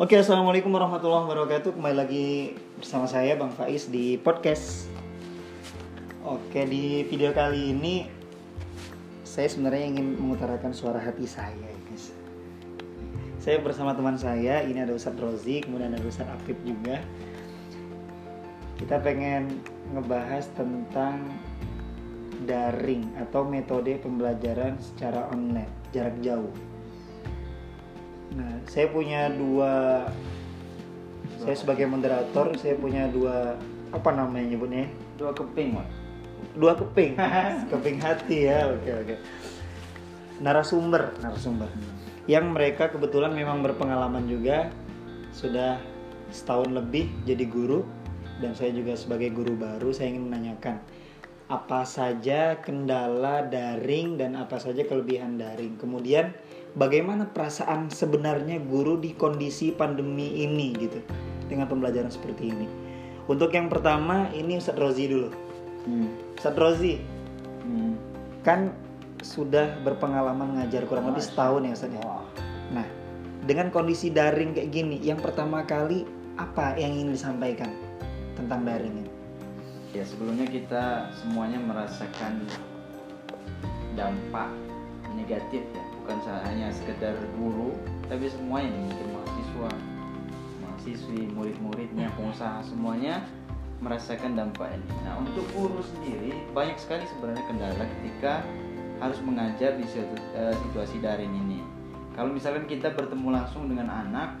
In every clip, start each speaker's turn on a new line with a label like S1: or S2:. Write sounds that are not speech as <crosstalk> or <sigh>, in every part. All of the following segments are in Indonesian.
S1: Oke, assalamualaikum warahmatullahi wabarakatuh. Kembali lagi bersama saya Bang Faiz di podcast. Oke, di video kali ini saya sebenarnya ingin mengutarakan suara hati saya, ya guys. Saya bersama teman saya, ini ada Ustadz Rozi, kemudian ada Ustadz Afif juga. Kita pengen ngebahas tentang daring atau metode pembelajaran secara online, jarak jauh. Nah, saya punya dua saya sebagai moderator, saya punya dua apa namanya nyebutnya?
S2: dua keping.
S1: Dua keping. <laughs> keping hati ya. Oke, oke. Narasumber, narasumber. Yang mereka kebetulan memang berpengalaman juga sudah setahun lebih jadi guru dan saya juga sebagai guru baru saya ingin menanyakan apa saja kendala daring dan apa saja kelebihan daring. Kemudian bagaimana perasaan sebenarnya guru di kondisi pandemi ini gitu dengan pembelajaran seperti ini. Untuk yang pertama ini Ustadz Rozi dulu.
S2: Hmm.
S1: Ustadz Rozi
S2: Hmm.
S1: kan sudah berpengalaman ngajar kurang lebih setahun ya Ustadz ya. Nah, dengan kondisi daring kayak gini, yang pertama kali apa yang ingin disampaikan tentang daring ini?
S2: Ya sebelumnya kita semuanya merasakan dampak negatif ya, bukan hanya sekedar guru, tapi semuanya nih, mungkin mahasiswa, mahasiswi, murid-muridnya, pengusaha semuanya merasakan dampak ini. Nah untuk guru sendiri banyak sekali sebenarnya kendala ketika harus mengajar di eh, situasi daring ini. Kalau misalkan kita bertemu langsung dengan anak,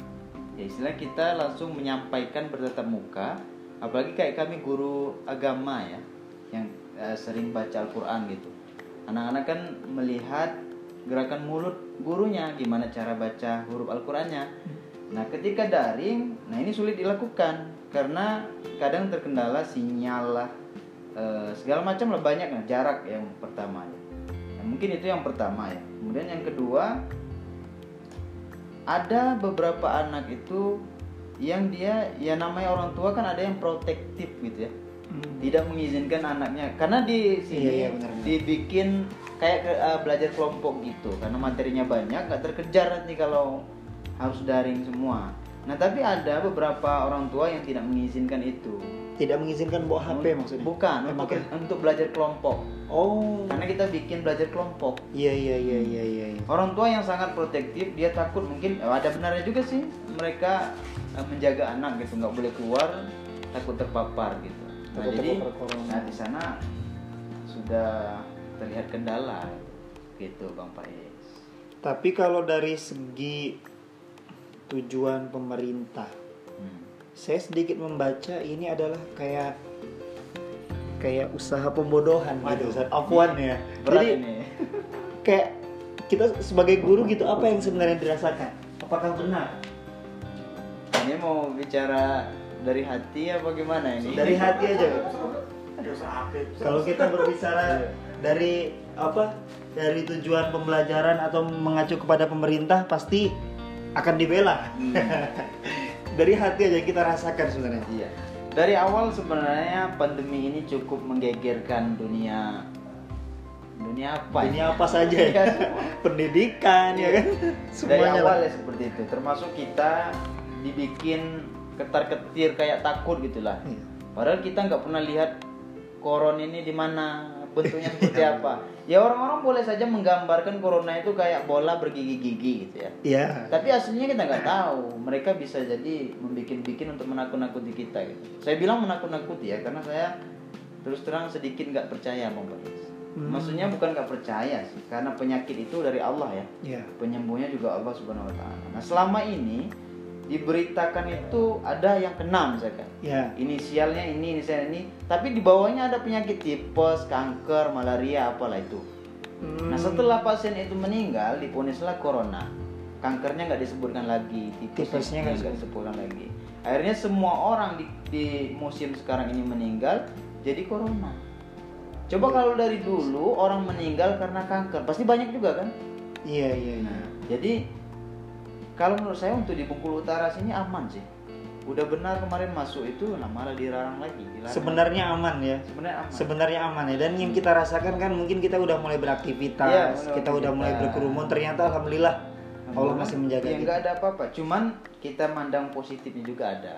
S2: ya istilah kita langsung menyampaikan bertatap muka, apalagi kayak kami guru agama ya, yang eh, sering baca Al-Quran gitu. Anak-anak kan melihat gerakan mulut gurunya, gimana cara baca huruf Al-Qurannya. Nah, ketika daring, nah ini sulit dilakukan karena kadang terkendala sinyal lah, eh, segala macam lah banyak nah, jarak yang pertama ya. Nah, mungkin itu yang pertama ya. Kemudian yang kedua, ada beberapa anak itu yang dia ya namanya orang tua kan ada yang protektif gitu ya tidak mengizinkan anaknya karena di sini
S1: Iya, iya, benar-benar.
S2: dibikin kayak ke- eh, belajar kelompok gitu karena materinya banyak nggak terkejar nanti kalau harus daring semua nah tapi ada beberapa orang tua yang tidak mengizinkan itu
S1: Tidak mengizinkan bawa HP maksudnya?
S2: bukan
S1: Eh,
S2: untuk,
S1: makanya-
S2: untuk belajar kelompok
S1: Oh.
S2: karena kita bikin belajar kelompok
S1: Iya iya iya iya iya. iya.
S2: orang tua yang sangat protektif dia takut mungkin eh, ada benarnya juga sih mereka eh, menjaga anak gitu nggak boleh keluar takut terpapar gitu nah
S1: Takut
S2: jadi
S1: terpapar corona.
S2: nah di sana sudah terlihat kendala gitu bang Pais
S1: Tapi kalau dari segi tujuan pemerintah,
S2: hmm.
S1: saya sedikit membaca ini adalah kayak kayak usaha pembodohan gitu
S2: Waduh.
S1: Ustaz. Afwan ya.
S2: berat
S1: Jadi
S2: ini <laughs>
S1: kayak kita sebagai guru gitu apa yang sebenarnya dirasakan? Apakah benar?
S2: ini mau bicara dari hati apa gimana ini
S1: Dari hati aja. Kalau kita berbicara dari apa? Dari tujuan pembelajaran atau mengacu kepada pemerintah pasti akan dibela.
S2: Hmm. <laughs>
S1: dari hati aja kita rasakan sebenarnya.
S2: Iya. Dari awal sebenarnya pandemi ini cukup menggegerkan dunia dunia apa?
S1: Ini
S2: ini?
S1: apa saja
S2: Iya,
S1: ya? <laughs>
S2: semua.
S1: Pendidikan ya kan?
S2: Dari
S1: Semuanya
S2: awal
S1: lah.
S2: ya seperti itu. Termasuk kita dibikin ketar-ketir kayak takut gitulah.
S1: Iya.
S2: Padahal kita nggak pernah lihat koron ini di mana bentuknya seperti apa. Ya orang-orang boleh saja menggambarkan corona itu kayak bola bergigi-gigi gitu ya.
S1: Iya.
S2: Tapi aslinya kita nggak tahu. Mereka bisa jadi membikin-bikin untuk menakut-nakuti kita gitu. Saya bilang menakut-nakuti ya karena saya terus terang sedikit nggak percaya Baris.
S1: Hmm.
S2: Maksudnya bukan nggak percaya sih, karena penyakit itu dari Allah ya.
S1: Iya.
S2: Penyembuhnya juga Allah Subhanahu Wa Taala. Nah selama ini diberitakan itu ada yang kena misalkan.
S1: Iya.
S2: Inisialnya ini, inisialnya ini, tapi di bawahnya ada penyakit tipes, kanker, malaria, apalah itu.
S1: Hmm.
S2: Nah setelah pasien itu meninggal diponislah corona kankernya nggak disebutkan lagi
S1: Tipesnya nggak
S2: disebutkan lagi akhirnya semua orang di, di musim sekarang ini meninggal jadi corona coba kalau dari dulu orang meninggal karena kanker pasti banyak juga kan
S1: Iya iya iya.
S2: nah jadi kalau menurut saya untuk di Bengkulu Utara sini aman sih. Udah benar kemarin masuk itu nah malah dilarang lagi dilarang
S1: Sebenarnya aman ya.
S2: lagi. sebenarnya aman.
S1: Sebenarnya aman ya. Dan yang kita rasakan kan mungkin kita udah mulai beraktivitas,
S2: mulai
S1: kita udah mulai berkerumun. Ternyata alhamdulillah. Allah masih menjaga
S2: ya
S1: kita.
S2: nggak ada apa-apa. Cuman kita mandang positifnya juga ada.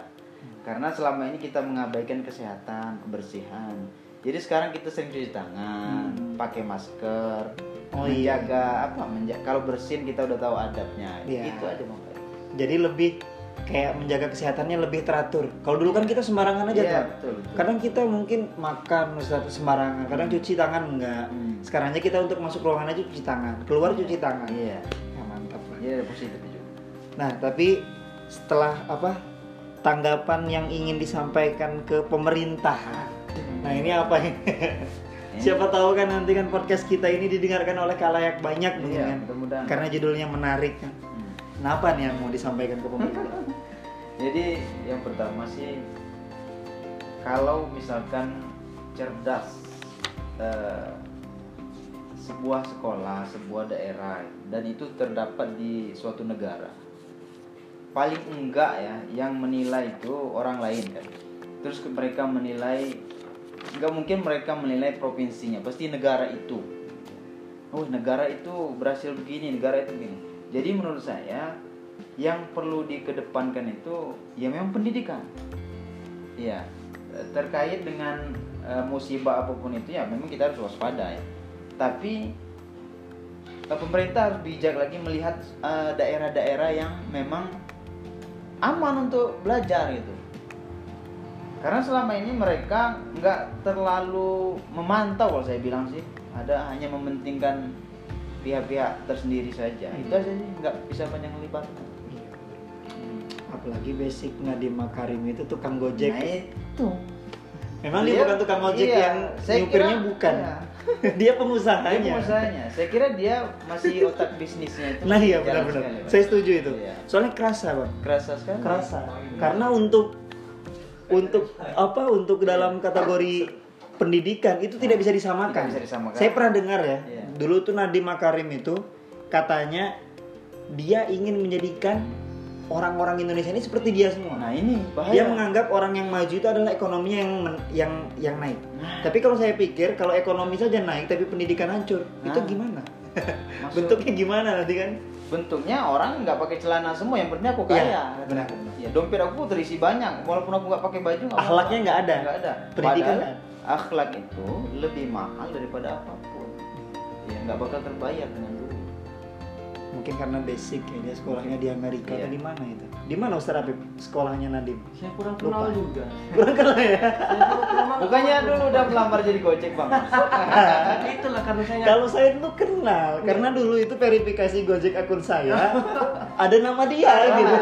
S2: Karena selama ini kita mengabaikan kesehatan kebersihan. Jadi sekarang kita sering cuci tangan
S1: Hmm.
S2: pakai masker
S1: Oh, iya.
S2: menjaga apa? Menjaga kalau bersin kita udah tahu adabnya.
S1: Iya.
S2: itu aja Ferry.
S1: jadi lebih kayak menjaga kesehatannya lebih teratur. Kalau dulu kan kita sembarangan aja
S2: Iya, betul, betul.
S1: kadang kita mungkin makan Ustaz, sembarangan kadang cuci tangan enggak.
S2: Hmm.
S1: sekarang aja kita untuk masuk ruangan aja cuci tangan. Keluar cuci tangan.
S2: Iya.
S1: Ya, mantap Pak.
S2: iya ada positifnya juga.
S1: Nah tapi setelah apa tanggapan yang ingin disampaikan ke pemerintah nah ini apa ini <laughs> siapa tahu kan nanti kan podcast kita ini didengarkan oleh kalayak banyak mungkin
S2: Iya,
S1: kan
S2: mudah-mudahan.
S1: karena judulnya menarik kan
S2: Hmm.
S1: kenapa nih yang mau disampaikan ke pemerintah <laughs>
S2: Jadi yang pertama sih kalau misalkan cerdas eh, sebuah sekolah, sebuah daerah dan itu terdapat di suatu negara. Paling enggak ya yang menilai itu orang lain kan. Terus mereka menilai enggak mungkin mereka menilai provinsinya, pasti negara itu. Oh, negara itu berhasil begini, negara itu begini. Jadi menurut saya yang perlu dikedepankan itu ya memang pendidikan. Iya, terkait dengan eh, musibah apa pun itu ya memang kita harus waspada ya. Tapi eh, pemerintah harus bijak lagi melihat eh, daerah-daerah yang memang aman untuk belajar gitu. Karena selama ini mereka nggak terlalu memantau kalau saya bilang sih, ada hanya mementingkan pihak-pihak tersendiri saja. Itu aja sih nggak bisa banyak melibatkan.
S1: apalagi basic Nadiem Makarim itu tukang gojek
S2: Nah itu.
S1: memang dia
S2: Dia-
S1: bukan tukang ojek
S2: iya,
S1: yang
S2: saya
S1: nyupirnya
S2: kira-
S1: bukan
S2: iya. <laughs>
S1: dia pengusahanya
S2: Dia pengusahanya. Saya kira dia masih otak bisnisnya itu.
S1: nah iya benar-benar saya setuju itu
S2: Iya.
S1: soalnya kerasa bang
S2: Kerasa sekali.
S1: kerasa karena untuk untuk apa untuk dalam kategori pendidikan itu tidak bisa disamakan.
S2: Tidak bisa disamakan.
S1: Saya pernah dengar ya,
S2: Iya.
S1: dulu tuh Nadiem Makarim itu katanya dia ingin menjadikan orang-orang Indonesia ini seperti dia semua.
S2: Nah ini bahaya.
S1: Dia menganggap orang yang maju itu adalah ekonomi yang men- yang yang naik.
S2: Nah.
S1: Tapi kalau saya pikir kalau ekonomi saja naik tapi pendidikan hancur, itu
S2: Nah.
S1: gimana?
S2: Maksud- <laughs>
S1: Bentuknya gimana nanti kan?
S2: Bentuknya orang nggak pakai celana semua yang penting aku
S1: Iya,
S2: kaya.
S1: benar.
S2: ya dompet aku terisi banyak. Walaupun aku nggak pakai baju nggak
S1: Akhlaknya nggak ada.
S2: nggak ada.
S1: Pendidikan
S2: Padahal akhlak itu lebih mahal daripada apa pun. Ya nggak bakal terbayar dengan
S1: Mungkin karena basic ya dia sekolahnya di Amerika
S2: Iya.
S1: atau di mana itu? Di mana Ustaz Habib sekolahnya Nadiem?
S3: Saya kurang
S1: Lupa.
S3: kenal juga. <laughs>
S1: Kurang kenal ya.
S2: Bukannya dulu udah melamar jadi gojek bang <laughs>
S3: Itulah karena saya
S1: Kalau saya dulu kenal, karena dulu itu verifikasi Gojek akun saya <laughs> ada nama dia gitu.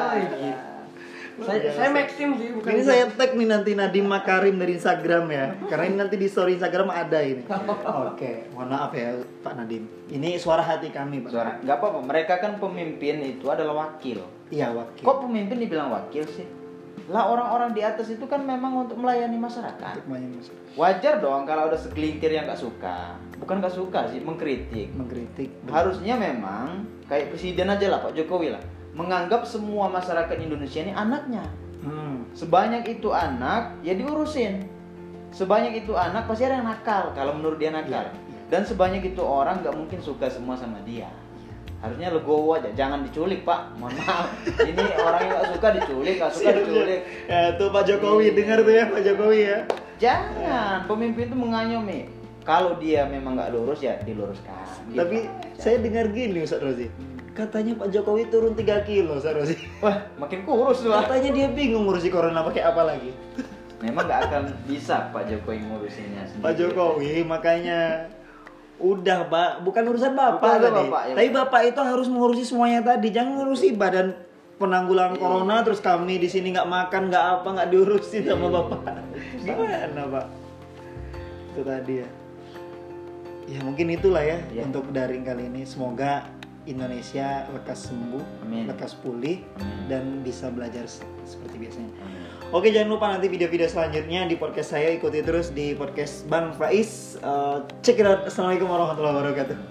S3: Gitu. Saya, saya Maxim sih bukan.
S1: Ini saya tag nih nanti Nadiem Makarim dari Instagram ya, karena ini nanti di story Instagram ada ini. Oke, mohon maaf ya Pak Nadiem. Ini suara hati kami Pak.
S2: suara nggak apa-apa mereka kan pemimpin itu adalah wakil
S1: Iya wakil.
S2: kok pemimpin dibilang wakil sih lah orang-orang di atas itu kan memang untuk melayani masyarakat
S1: Untuk main mas-
S2: wajar dong kalau ada segelintir yang nggak suka bukan nggak suka sih mengkritik
S1: mengkritik.
S2: harusnya memang kayak presiden aja lah Pak Jokowi lah menganggap semua masyarakat Indonesia ini anaknya.
S1: Hmm.
S2: sebanyak itu anak ya diurusin. Sebanyak itu anak pasti ada yang nakal kalau menurut dia nakal.
S1: Iya, iya.
S2: dan sebanyak itu orang nggak mungkin suka semua sama dia. Harusnya legowo aja jangan diculik pak. Mohon maaf. Ini orang yang nggak suka diculik nggak suka <laughs> diculik.
S1: Ya, tuh Pak Jokowi. Dengar tuh ya Pak Jokowi ya.
S2: jangan. Pemimpin itu mengayomi kalau dia memang nggak lurus ya diluruskan. Gitu.
S1: Tapi saya dengar gini Ustaz Rozi. Katanya Pak Jokowi turun 3 kilo Rozi.
S2: wah makin kurus tuh.
S1: Katanya dia bingung ngurusi corona pakai apa lagi.
S2: memang nggak akan bisa Pak Jokowi ngurusinnya sendiri
S1: Pak Jokowi makanya udah Pak, bukan urusan Bapak
S2: Bukan
S1: tadi.
S2: Bapak, ya,
S1: Tapi
S2: Pak.
S1: Bapak itu harus mengurusi semuanya tadi. Jangan ngurusi badan penanggulangan
S2: Iya.
S1: corona terus kami di sini nggak makan, nggak apa, nggak diurusin sama
S2: Iya.
S1: Bapak. Gimana, Pak? Itu tadi ya. Ya mungkin itulah ya
S2: Iya.
S1: untuk daring kali ini. Semoga Indonesia lekas sembuh,
S2: Amin.
S1: lekas pulih
S2: Amin.
S1: dan bisa belajar se- seperti biasanya.
S2: Amin.
S1: Oke jangan lupa nanti video-video selanjutnya di podcast saya ikuti terus di podcast Bang Faiz. Uh, check it out. Assalamualaikum warahmatullahi wabarakatuh.